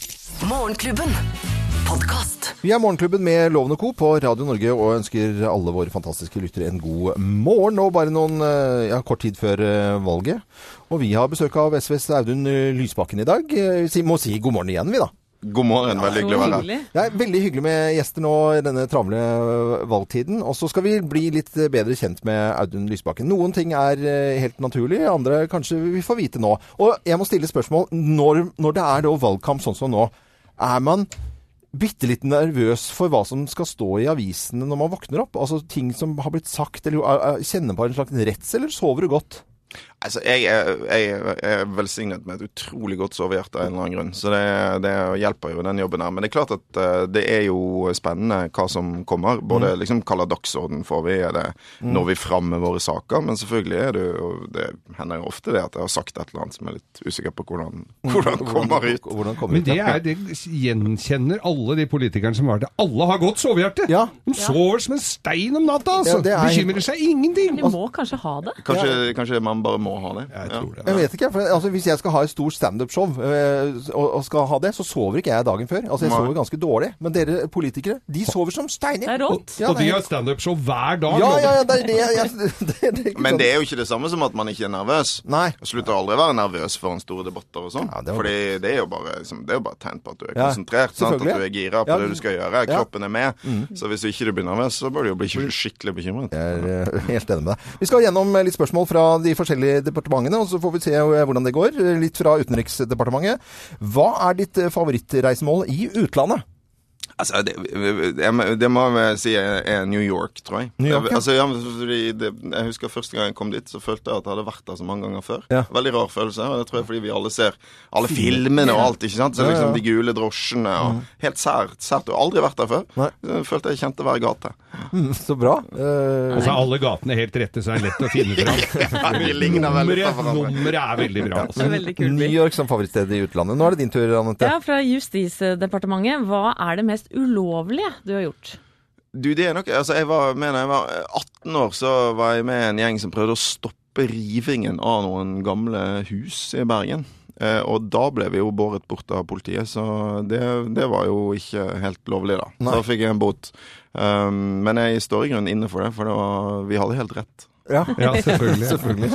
Morgenklubben. Podkast. Vi er Morgenklubben med Loven og Co. på Radio Norge og ønsker alle våre fantastiske lyttere en god morgen. Og bare noen, eh, ja, kort tid før eh, valget. Og vi har besøk av SVs Audun Lysbakken i dag. Eh, Vi må si god morgen igjen, vi da. God morgen, veldig hyggelig å være her. Det er veldig hyggelig med gjester nå i denne travle valgtiden. Og så skal vi bli litt bedre kjent med Audun Lysbakken. Noen ting er helt naturlig, andre kanskje vi får vite nå. Og jeg må stille spørsmål. Når, når det er da valgkamp sånn som nå, er man bitte litt nervøs for hva som skal stå i avisene når man våkner opp? Altså ting som har blitt sagt, eller øh, øh, kjenner på en slags redsel, eller sover du godt? Altså, jeg er, jeg er velsignet med et utrolig godt sovehjerte av en eller annen grunn, så det, det hjelper jo den jobben her. Men det er klart at eh, det er jo spennende hva som kommer. Både liksom hva dagsorden får vi, er det når vi fram med våre saker. Men selvfølgelig er det jo Det hender jo ofte det at jeg har sagt et eller annet som jeg er litt usikker på hvordan, hvordan kommer ut. Hvordan kommer Men det, er, det gjenkjenner alle de politikerne som har det. Alle har godt sovehjerte! Ja. De sover som en stein om natta, altså! Ja, er- Bekymrer seg ingenting! De må kanskje ha det. Kanskje, kanskje man bare må ha det. Jeg Ja. tror det. Jeg vet ikke, for altså, Hvis jeg skal ha et stort standup-show øh, og, og skal ha det, så sover ikke jeg dagen før. Altså Jeg sover ganske dårlig. Men dere politikere, de sover som steiner. Det er rått. Ja, og de har standup-show hver dag! ja, ja, ja, det er det. Jeg, [LAUGHS] det, det er Men sånn. det er jo ikke det samme som at man ikke er nervøs. Nei. Jeg slutter aldri å være nervøs foran store debatter og sånn. Ja, var Fordi det er jo bare, liksom, er jo bare et tegn på at du er Ja, konsentrert. Sant? At du er gira på Ja, det du skal gjøre. ja. Kroppen er med. Så hvis du ikke blir nervøs, så bør du jo bli skikkelig bekymret. Jeg er øh, [LAUGHS] helt enig med deg. Vi skal gjennom øh, litt spørsmål fra de forskjellige departementene, og så får vi se øh, hvordan det går. Litt fra Utenriksdepartementet. Hva er ditt øh, favorittreisemål i utlandet? Altså, det, det må jeg si er New York, tror jeg. New York, ja. altså, ja, fordi det, jeg husker første gang jeg kom dit, så følte jeg at jeg hadde vært der så mange ganger før. Ja. Veldig rar følelse. og Det tror jeg fordi vi alle ser alle filmene og alt. ikke sant? Så Ja, ja, ja. liksom De gule drosjene og Helt sært. sært. Du har aldri vært der før. Nei. Følte jeg kjente hver gate. Mm, så bra. Uh, Og så er alle gatene helt rette, så er det lett å finne [LAUGHS] fram. På Nummeret, nummeret er veldig bra. Altså. er veldig. New York som favorittsted i utlandet. Nå er det din tur, Anette. Ja, fra Justisdepartementet. Hva er det mest ulovlige du har gjort? Du, det er nok Altså, jeg var med da jeg var 18 år, så var jeg med en gjeng som prøvde å stoppe rivingen av noen gamle hus i Bergen. Eh, og da ble vi jo båret bort av politiet, så det, det var jo ikke helt lovlig, da. Nei. Da fikk jeg en bot. Um, men jeg står i grunnen inne for det, for det var, vi hadde helt rett. Ja. [LAUGHS] Ja, selvfølgelig. Selvfølgelig.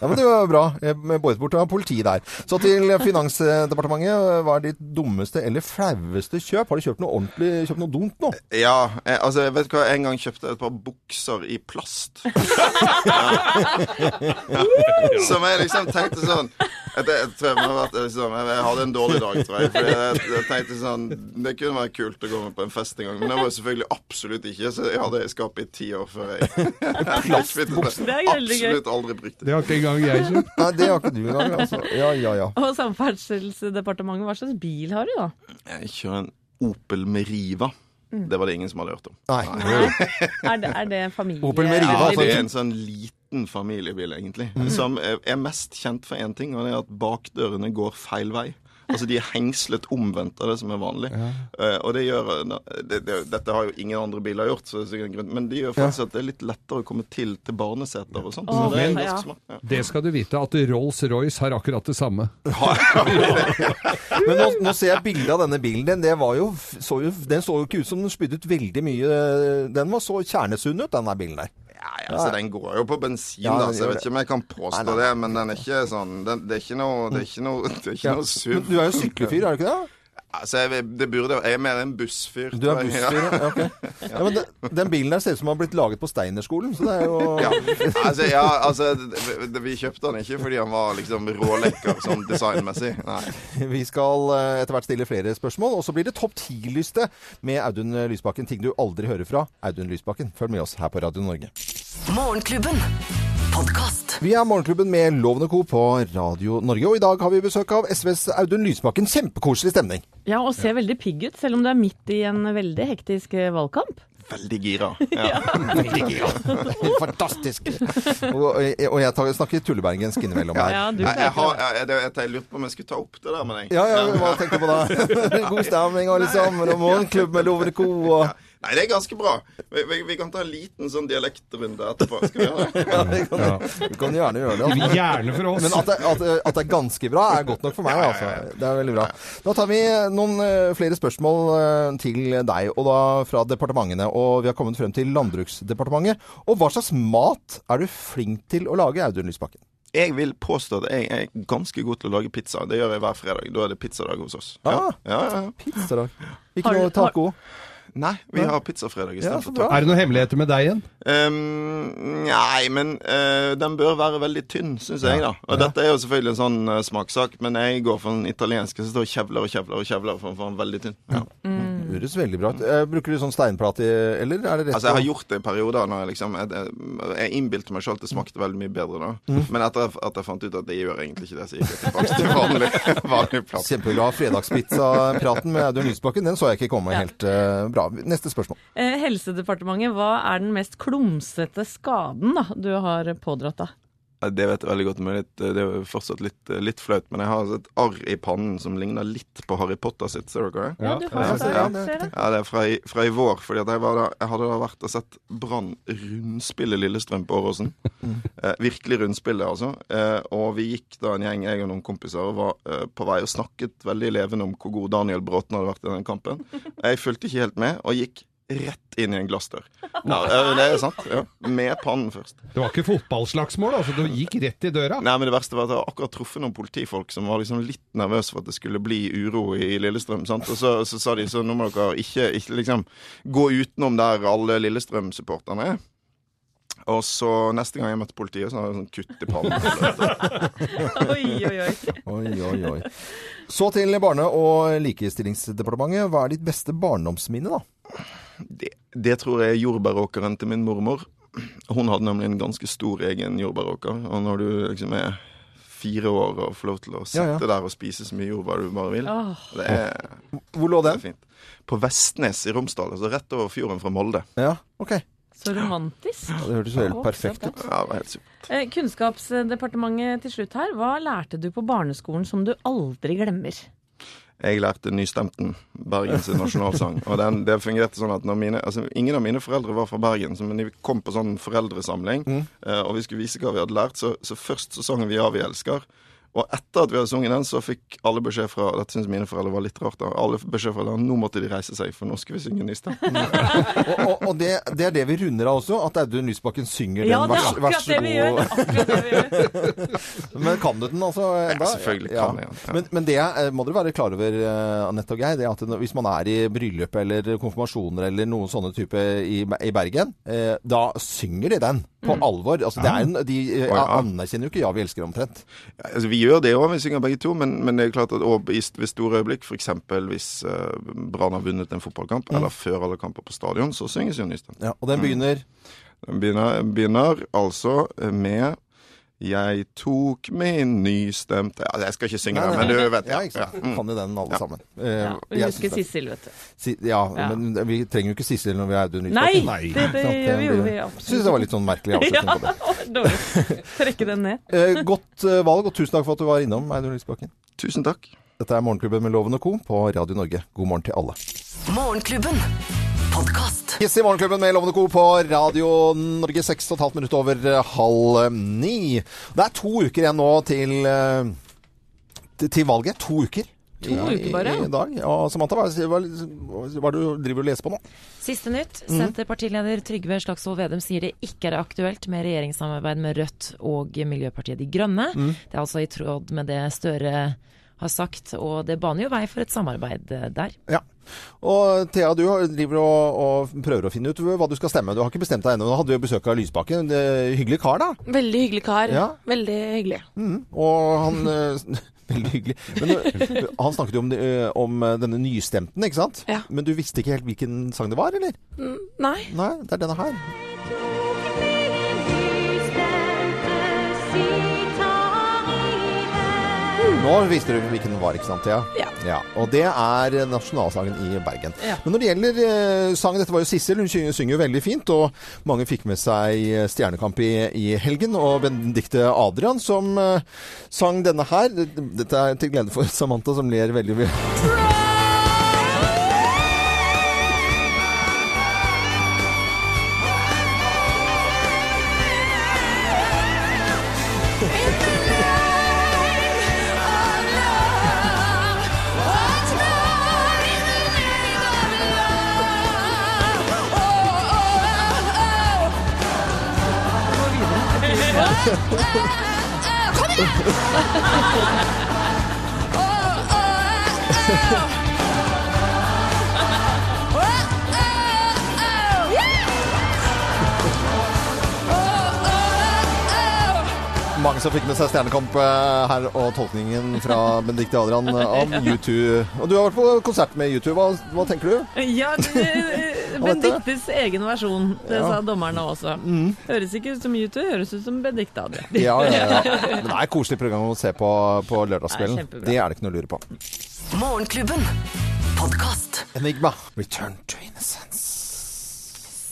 Ja, men det var bra. eh, Med båret bort av politiet der. Så til Finansdepartementet. Hva er ditt dummeste eller flaueste kjøp? Har du kjøpt noe ordentlig, kjøpt noe dumt nå? Ja, jeg, altså, jeg vet hva, en gang kjøpte jeg et par bukser i plast. [LAUGHS] [LAUGHS] Ja. Som jeg liksom tenkte sånn jeg, jeg, tror jeg, vært, liksom, jeg, jeg hadde en dårlig dag, tror jeg. Fordi jeg, jeg tenkte sånn Det kunne være kult å gå med på en fest en gang, men det var jo selvfølgelig absolutt ikke. Så jeg hadde det i skapet i ti år før jeg [LAUGHS] Plastbukser. Det er veldig gøy. Absolutt aldri brukt det. Det har ikke engang jeg kjøpt. Nei, det har ikke du engang. Altså. Ja, ja, ja. Og Samferdselsdepartementet, hva slags bil har du da? Jeg kjører en Opel Meriva. Det var det ingen som hadde hørt om. Nei. Er det, er det familie... Opel Meriva, Ja, altså. det er en sånn liten familiebil, egentlig. Som er mest kjent for én ting, og det er at bakdørene går feil vei. Altså De er hengslet omvendt av det som er vanlig. Eh, og det gjør det, det, Dette har jo ingen andre biler gjort, så det er grunn, men det gjør faktisk at det er litt lettere å komme til til barneseter og sånt. Så det ja. Ja. Det skal du vite, at Rolls-Royce har akkurat det samme. [LAUGHS] [LAUGHS] Men nå, nå ser jeg bildet av denne bilen. Den, det var jo, så jo, den så jo ikke ut som den spydde ut veldig mye Den var så kjernesunn ut, den der bilen der. Ja, ja, altså Den går jo på bensin, Ja, da, så jeg vet ikke om jeg kan påstå Nei, nei. det. Men den er ikke sånn den, Det er ikke noe Det er ikke noe, det er ikke noe SUV. Du er jo syklefyr, er du ikke det? Altså, jeg, det burde, jeg er mer en bussfyr. Du er [LAUGHS] bussfyr, ja. ok. Ja, men den, den bilen der ser ut som den har blitt laget på Steinerskolen, så det er jo Ja, altså, ja, altså Vi kjøpte den ikke fordi han var liksom rålekker sånn designmessig. Nei. [LAUGHS] Vi skal eh, etter hvert stille flere spørsmål, og så blir det topp 10-lyste med Audun Lysbakken. Ting du aldri hører fra Audun Lysbakken. Følg med oss her på Radio Norge. Morgenklubben. Podkast. Vi er Morgenklubben med Lovende og Co. på Radio Norge, og i dag har vi besøk av SVs Audun Lysbakken. Kjempekoselig stemning. Ja, og ser veldig pigg ut, selv om du er midt i en veldig hektisk eh, valgkamp. veldig gira. [LAUGHS] Ja. Veldig gira. [LAUGHS] Fantastisk. Og, og jeg tar- snakker tullebergensk innimellom her. Ja, du Jeg, jeg, har, jeg, jeg, jeg lurte på om jeg skulle ta opp det der med deg. Ja, ja, hva tenker du på da? [LAUGHS] God stemning alle sammen, og morgenklubb med Lovende Co. Og... Nei, det er ganske bra. Vi, vi, vi kan ta en liten sånn dialektrunde etterpå. Skal vi gjøre det? [LAUGHS] Ja, vi kan, vi kan gjerne gjøre det. altså. Gjerne for oss. Men at det, at, at det er ganske bra, er godt nok for meg. Altså. Det er veldig bra. Da tar vi noen eh, flere spørsmål eh, til deg, og da fra departementene. Og vi har kommet frem til Landbruksdepartementet. Og hva slags mat er du flink til å lage, Audun Lysbakken? Jeg vil påstå at jeg er ganske god til å lage pizza. Det gjør jeg hver fredag. Da er det pizzadag hos oss. Ah. Ja, ja, ja. Pizzadag. Ikke Har noe taco? Nei, vi har pizzafredag Ja, istedenfor ja. Er det noen hemmeligheter med deg igjen? Um, nei, men uh, den bør være veldig tynn, syns jeg, da. Og dette er jo selvfølgelig en sånn uh, smakssak, men jeg går for den italienske som står kjevler og kjevler og kjevler for den veldig tynn. Ja. Det høres veldig bra ut. Eh, Bruker du sånn steinplate, eller er det rett Altså, jeg har gjort det i perioder når jeg liksom Jeg, jeg, innbilte meg selv at det smakte veldig mye bedre da. Men etter at jeg fant ut at det gjør egentlig ikke det, så gikk jeg tilbake til vanlig, [LAUGHS] vanlig plass. Kjempeglad. Fredagspizza-praten med Audun Lysbakken, den så jeg ikke komme helt uh, bra. Neste spørsmål. Eh, Helsedepartementet, hva er den mest klumsete skaden da, du har pådratt deg? Det vet jeg veldig godt, men det er jo fortsatt litt, litt flaut. Men jeg har altså et arr i pannen som ligner litt på Harry Potter sitt. Ser dere det? Ja, du har Ja, det. ja, det. Ja, det er fra i, fra i vår. fordi jeg, da, jeg hadde da vært og sett Brann rundspille Lillestrøm på Åråsen. Eh, virkelig rundspille, altså. Eh, og vi gikk da en gjeng, jeg og noen kompiser, og var eh, på vei og snakket veldig levende om hvor god Daniel Bråten hadde vært i den kampen. [LAUGHS] Jeg fulgte ikke helt med, og gikk rett inn i en glassdør. Ja, det er sant. Ja. Med pannen først. Det var ikke fotballslagsmål, altså. Du gikk rett i døra. Nei, men Det verste var at jeg akkurat truffet noen politifolk som var liksom litt nervøse for at det skulle bli uro i Lillestrøm. sant? Og så, så sa de så nå må dere ikke, ikke liksom gå utenom der alle Lillestrøm-supporterne er. Og så neste gang jeg møtte politiet, så hadde jeg sånn kutt i pannen. [LAUGHS] Oi, oi, oi. Oi, oi, oi. Så til Barne- og likestillingsdepartementet. Hva er ditt beste barndomsminne, da? Det, det tror jeg er jordbæråkeren til min mormor. Hun hadde nemlig en ganske stor egen jordbæråker. Og når du liksom er fire år og får lov til å sitte Ja, ja. der og spise så mye jordbær du bare vil, oh. det er, Hvor lå det er den? fint. På Vestnes i Romsdal, altså rett over fjorden fra Molde. Ja, ok. Så romantisk. Ja, det hørtes helt perfekt ut. Ja, det var helt supert. Eh, Kunnskapsdepartementet til slutt her. Hva lærte du på barneskolen som du aldri glemmer? Jeg lærte nystemten, Bergens nasjonalsang. Og den, det fungerte sånn at mine, altså Ingen av mine foreldre var fra Bergen, så men de kom på sånn foreldresamling, eh, og vi skulle vise hva vi hadde lært, så, så først så sang vi 'Ja, vi elsker'. Og etter at vi hadde sunget den, så fikk alle beskjed fra Dette syns mine foreldre var litt rart. da, Alle beskjed fra den, nå måtte de reise seg, for nå skal vi synge nystemten. [LAUGHS] Og, og, og det, det er det vi runder av også, at Audun Lysbakken synger Ja, den. Vær, vær så god. er akkurat det vi gjør. [LAUGHS] Men kan du den altså enda? selvfølgelig kan jeg den, ja. Men, men det eh, må dere være klar over, eh, Anette og Geir, det at hvis man er i bryllup eller konfirmasjoner eller noen sånne type i, i Bergen, eh, da synger de den på alvor. Altså, det er en, de eh, ja. anerkjenner jo ikke 'Ja, vi elsker' omtrent. Ja, altså, vi gjør det òg, vi synger begge to, men, men det er klart at også i- ved store øyeblikk, f.eks. hvis uh, Brann har vunnet en fotballkamp, eller før alle kamper på stadion, så synges jo nystemten. Ja, og den begynner Den begynner, begynner altså med Jeg tok min nystemte ja, Jeg skal ikke synge den, men du vet Ja, ikke sant. Mm. Kan jo den alle sammen. Eh, Ja, vi husker Sissel, vet du. Si, ja, Ja. men vi trenger jo ikke Sissel når vi er Audun Nei! Lysbakken. Nei, Det, det Sant, gjør vi Vi Jeg syns det var litt sånn merkelig avslutning på det. [LAUGHS] Dårlig. Trekke den ned. [LAUGHS] Eh, godt eh, valg, og tusen takk for at du var innom, Audun Lysbakken. Tusen takk. Dette er Morgenklubben med Loven og Co. på Radio Norge. God morgen til alle. Morgenklubben. Podkast. Yes, i Morgenklubben med Lovende Co. på Radio Norge. Seks og et halvt minutt over halv ni. Det er to uker igjen nå til, eh, til, valget. To uker. To uker bare? I, i dag. Og Samantha, hva hva, hva du driver du og leser på nå? Siste nytt. Senterpartileder Trygve Slagsvold Vedum sier det ikke er aktuelt med regjeringssamarbeid med Rødt og Miljøpartiet De Grønne. Det er altså i tråd med det Støre har sagt, og det baner jo vei for et samarbeid eh, der. Ja. Og Thea, du driver og, og prøver å finne ut hva du skal stemme. Du har ikke bestemt deg ennå. Nå hadde vi besøk av Lysbakken. Det- Hyggelig kar, da. Veldig hyggelig kar. Ja. Veldig hyggelig. Mm. Og han eh, [LAUGHS] Veldig hyggelig. Men han snakket jo om, eh, om denne nystemten, ikke sant? Ja. Men du visste ikke helt hvilken sang det var, eller? Nei. Nei, det er denne her. Nå visste du hvilken den var, ikke sant, Thea? Ja. Ja, og det er nasjonalsangen i Bergen. Ja. Men når det gjelder eh, sang, dette var jo Sissel, hun synger, synger jo veldig fint, og mange fikk med seg eh, Stjernekamp i, i helgen, og Benedicte Adrian som eh, sang denne her. Dette er til glede for [LAUGHS] Samantha, som ler veldig mye. oh, oh, oh, Mange som fikk med seg Stjernekamp eh, her, og tolkningen fra [LAUGHS] Benedicte Adrian eh, om U2. Og du har vært på konsert med U2. Hva, hva tenker du? Ja, [LAUGHS] Benedictes egen versjon. Det sa dommerne også. Høres ikke ut som YouTube, høres ut som Benedicte Adrian. Ja, ja, ja. [LAUGHS] Men det er et koselig program å se på på lørdagskvelden. Det er. Det er det ikke noe å lure på. Morgenklubben. Podcast. Enigma. Return to innocence.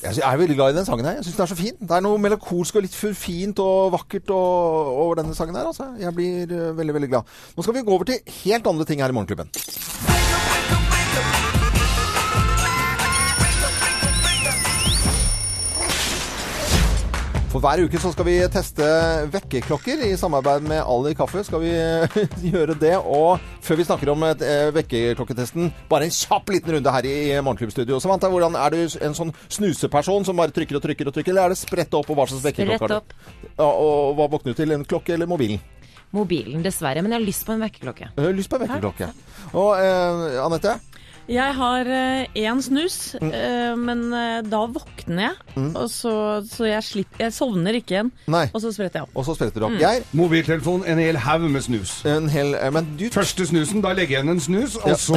Jeg er veldig glad i den sangen her. Jeg syns den er så fin. Det er noe melankolsk og litt fint og vakkert over denne sangen her. Altså. Jeg blir eh, veldig, veldig glad. Nå skal vi gå over til helt andre ting her i Morgenklubben. For hver uke så skal vi teste vekkerklokker i samarbeid med Ali Kaffe. Skal vi [LAUGHS] gjøre det. Og før vi snakker om eh, vekkerklokketesten, bare en kjapp liten runde her i Morgenklubbstudio. Samantha, hvordan er du en sånn snuseperson som bare trykker og trykker og trykker, eller er det spredt opp, og hva slags vekkerklokke har du? Ja, og hva våkner du til? En klokke eller mobilen? Mobilen, dessverre. Men jeg har lyst på en vekkerklokke. Lyst på en vekkerklokke. Og eh, Anette? Jeg har én snus, eh, men eh, da våkner jeg. Og så, så jeg, slipper, jeg sovner ikke igjen. Nei. Og så spretter jeg opp. Og så spretter du opp. Geir? Mobiltelefon, en hel haug med snus. En hel eh, Men du Første snusen, da legger jeg igjen en snus, og så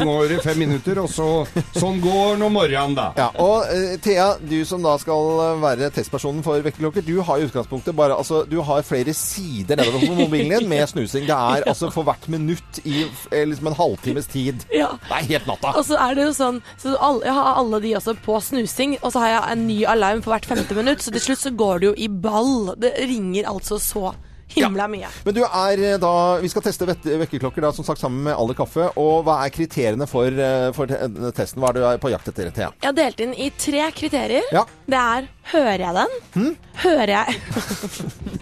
går det fem minutter, og så Sånn går nå morgenen, da. Ja, og uh, Thea, du som da skal eh, være testpersonen for vekkerklokker, du har i utgangspunktet bare Altså, du har flere sider nedover på mobilen din med snusing. Det er altså for hvert minutt i eh, liksom en halvtimes tid. Ja. Det er helt natta. Og så er det jo sånn så alle, Jeg har alle de også på snusing, og så har jeg en ny alarm for hvert femte minutt. Så til slutt så går det jo i ball. Det ringer altså så himla mye. Men du er eh, da Vi skal teste vekkerklokker da, som sagt sammen med Aller Kaffe. Og hva er kriteriene for, eh, for testen? Hva er du på jakt etter, Thea? Jeg har delt inn i tre kriterier. Ja. Det er hører jeg den? Hører jeg [LAUGHS]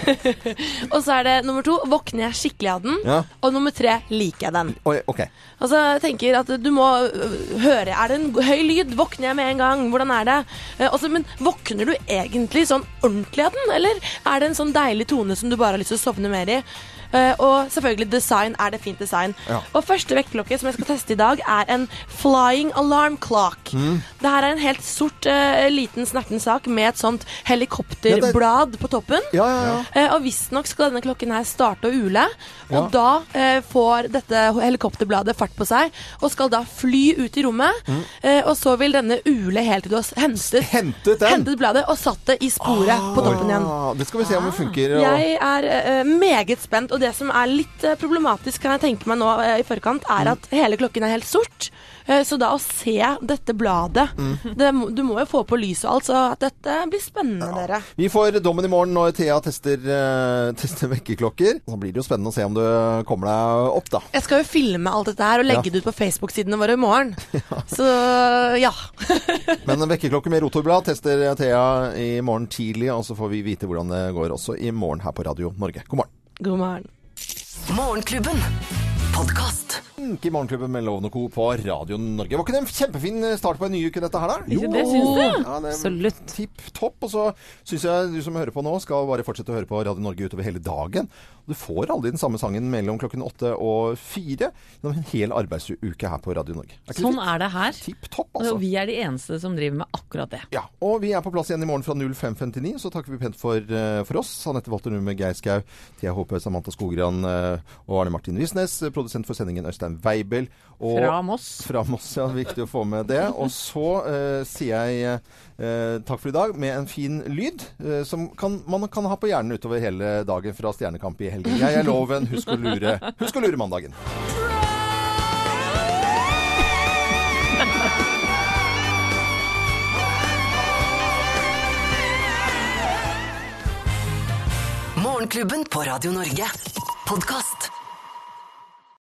[LAUGHS] Og så er det nummer to våkner jeg skikkelig av den? Ja. Og nummer tre liker jeg den. Oi, ok. Altså, jeg tenker at du må øh, høre Er det en høy lyd? Våkner jeg med en gang? Hvordan er det? Eh, altså, men våkner du egentlig sånn ordentlig av den? Eller er det en sånn deilig tone som du bare har lyst til å sovne mer i? Eh, og selvfølgelig design. Er det fint design? Ja. Og første vekkerklokke som jeg skal teste i dag, er en flying alarm clock. Mm. Det her er en helt sort, eh, liten snerten sak med et sånt helikopterblad på toppen. Ja, ja, ja. Eh, og visstnok skal denne klokken her starte å ule. Og Ja. da får dette helikopterbladet fart på seg, og skal da fly ut i rommet. Eh, og så vil denne ule helt til du har hentet, Hentet hentet bladet og satt det i sporet på toppen igjen. Ah, det skal vi se om det funker. og- Jeg er uh, meget spent, og det som er litt eh, problematisk, kan jeg tenke meg nå eh, i forkant, er Mm. at hele klokken er helt sort. Eh, så da å se dette bladet Mm. det, Du må jo få på lys og alt, så dette blir spennende, dere. Vi får dommen i morgen når Thea tester, uh, [LAUGHS] tester vekkerklokker. Så blir det jo spennende å se om du kommer deg opp, da. Jeg skal jo filme alt dette her og legge Ja. det ut på Facebook-sidene våre i morgen. [LAUGHS] Så ja. [LAUGHS] Men en vekkerklokke med rotorblad tester Thea i morgen tidlig, og så får vi vite hvordan det går også i morgen her på Radio Norge. God morgen. God morgen. Morgenklubben. Podkast. I Morgenklubben med Loven og Co. på Radio Norge. Var ikke det en kjempefin start på en ny uke, dette her, da? Jo, det, syns du? Ja, det Absolutt. Tipp topp. Og så syns jeg du som hører på nå, skal bare fortsette å høre på Radio Norge utover hele dagen. Du får aldri den samme sangen mellom klokken åtte og fire gjennom en hel arbeidsuke her på Radio Norge. Er Sånn det er det her. topp, Og altså. vi er de eneste som driver med akkurat det. Ja, og vi er på plass igjen i morgen fra 05.59. Så takker vi pent for, eh, for oss. Anette Walter Numme, Geir Skau, Thea Håpe, Samantha Skogran eh, og Arne Martin Visnes. Produsent for sendingen Øystein Weibel. Og Fra Moss. Fra Moss, ja. Viktig å få med det. Og så uh, sier jeg eh, takk for i dag med en fin lyd eh, som kan, man kan ha på hjernen utover hele dagen fra Stjernekamp i helgen. Jeg er Loven. Husk å lure, husk å lure mandagen. Morgenklubben på Radio Norge. Podkast.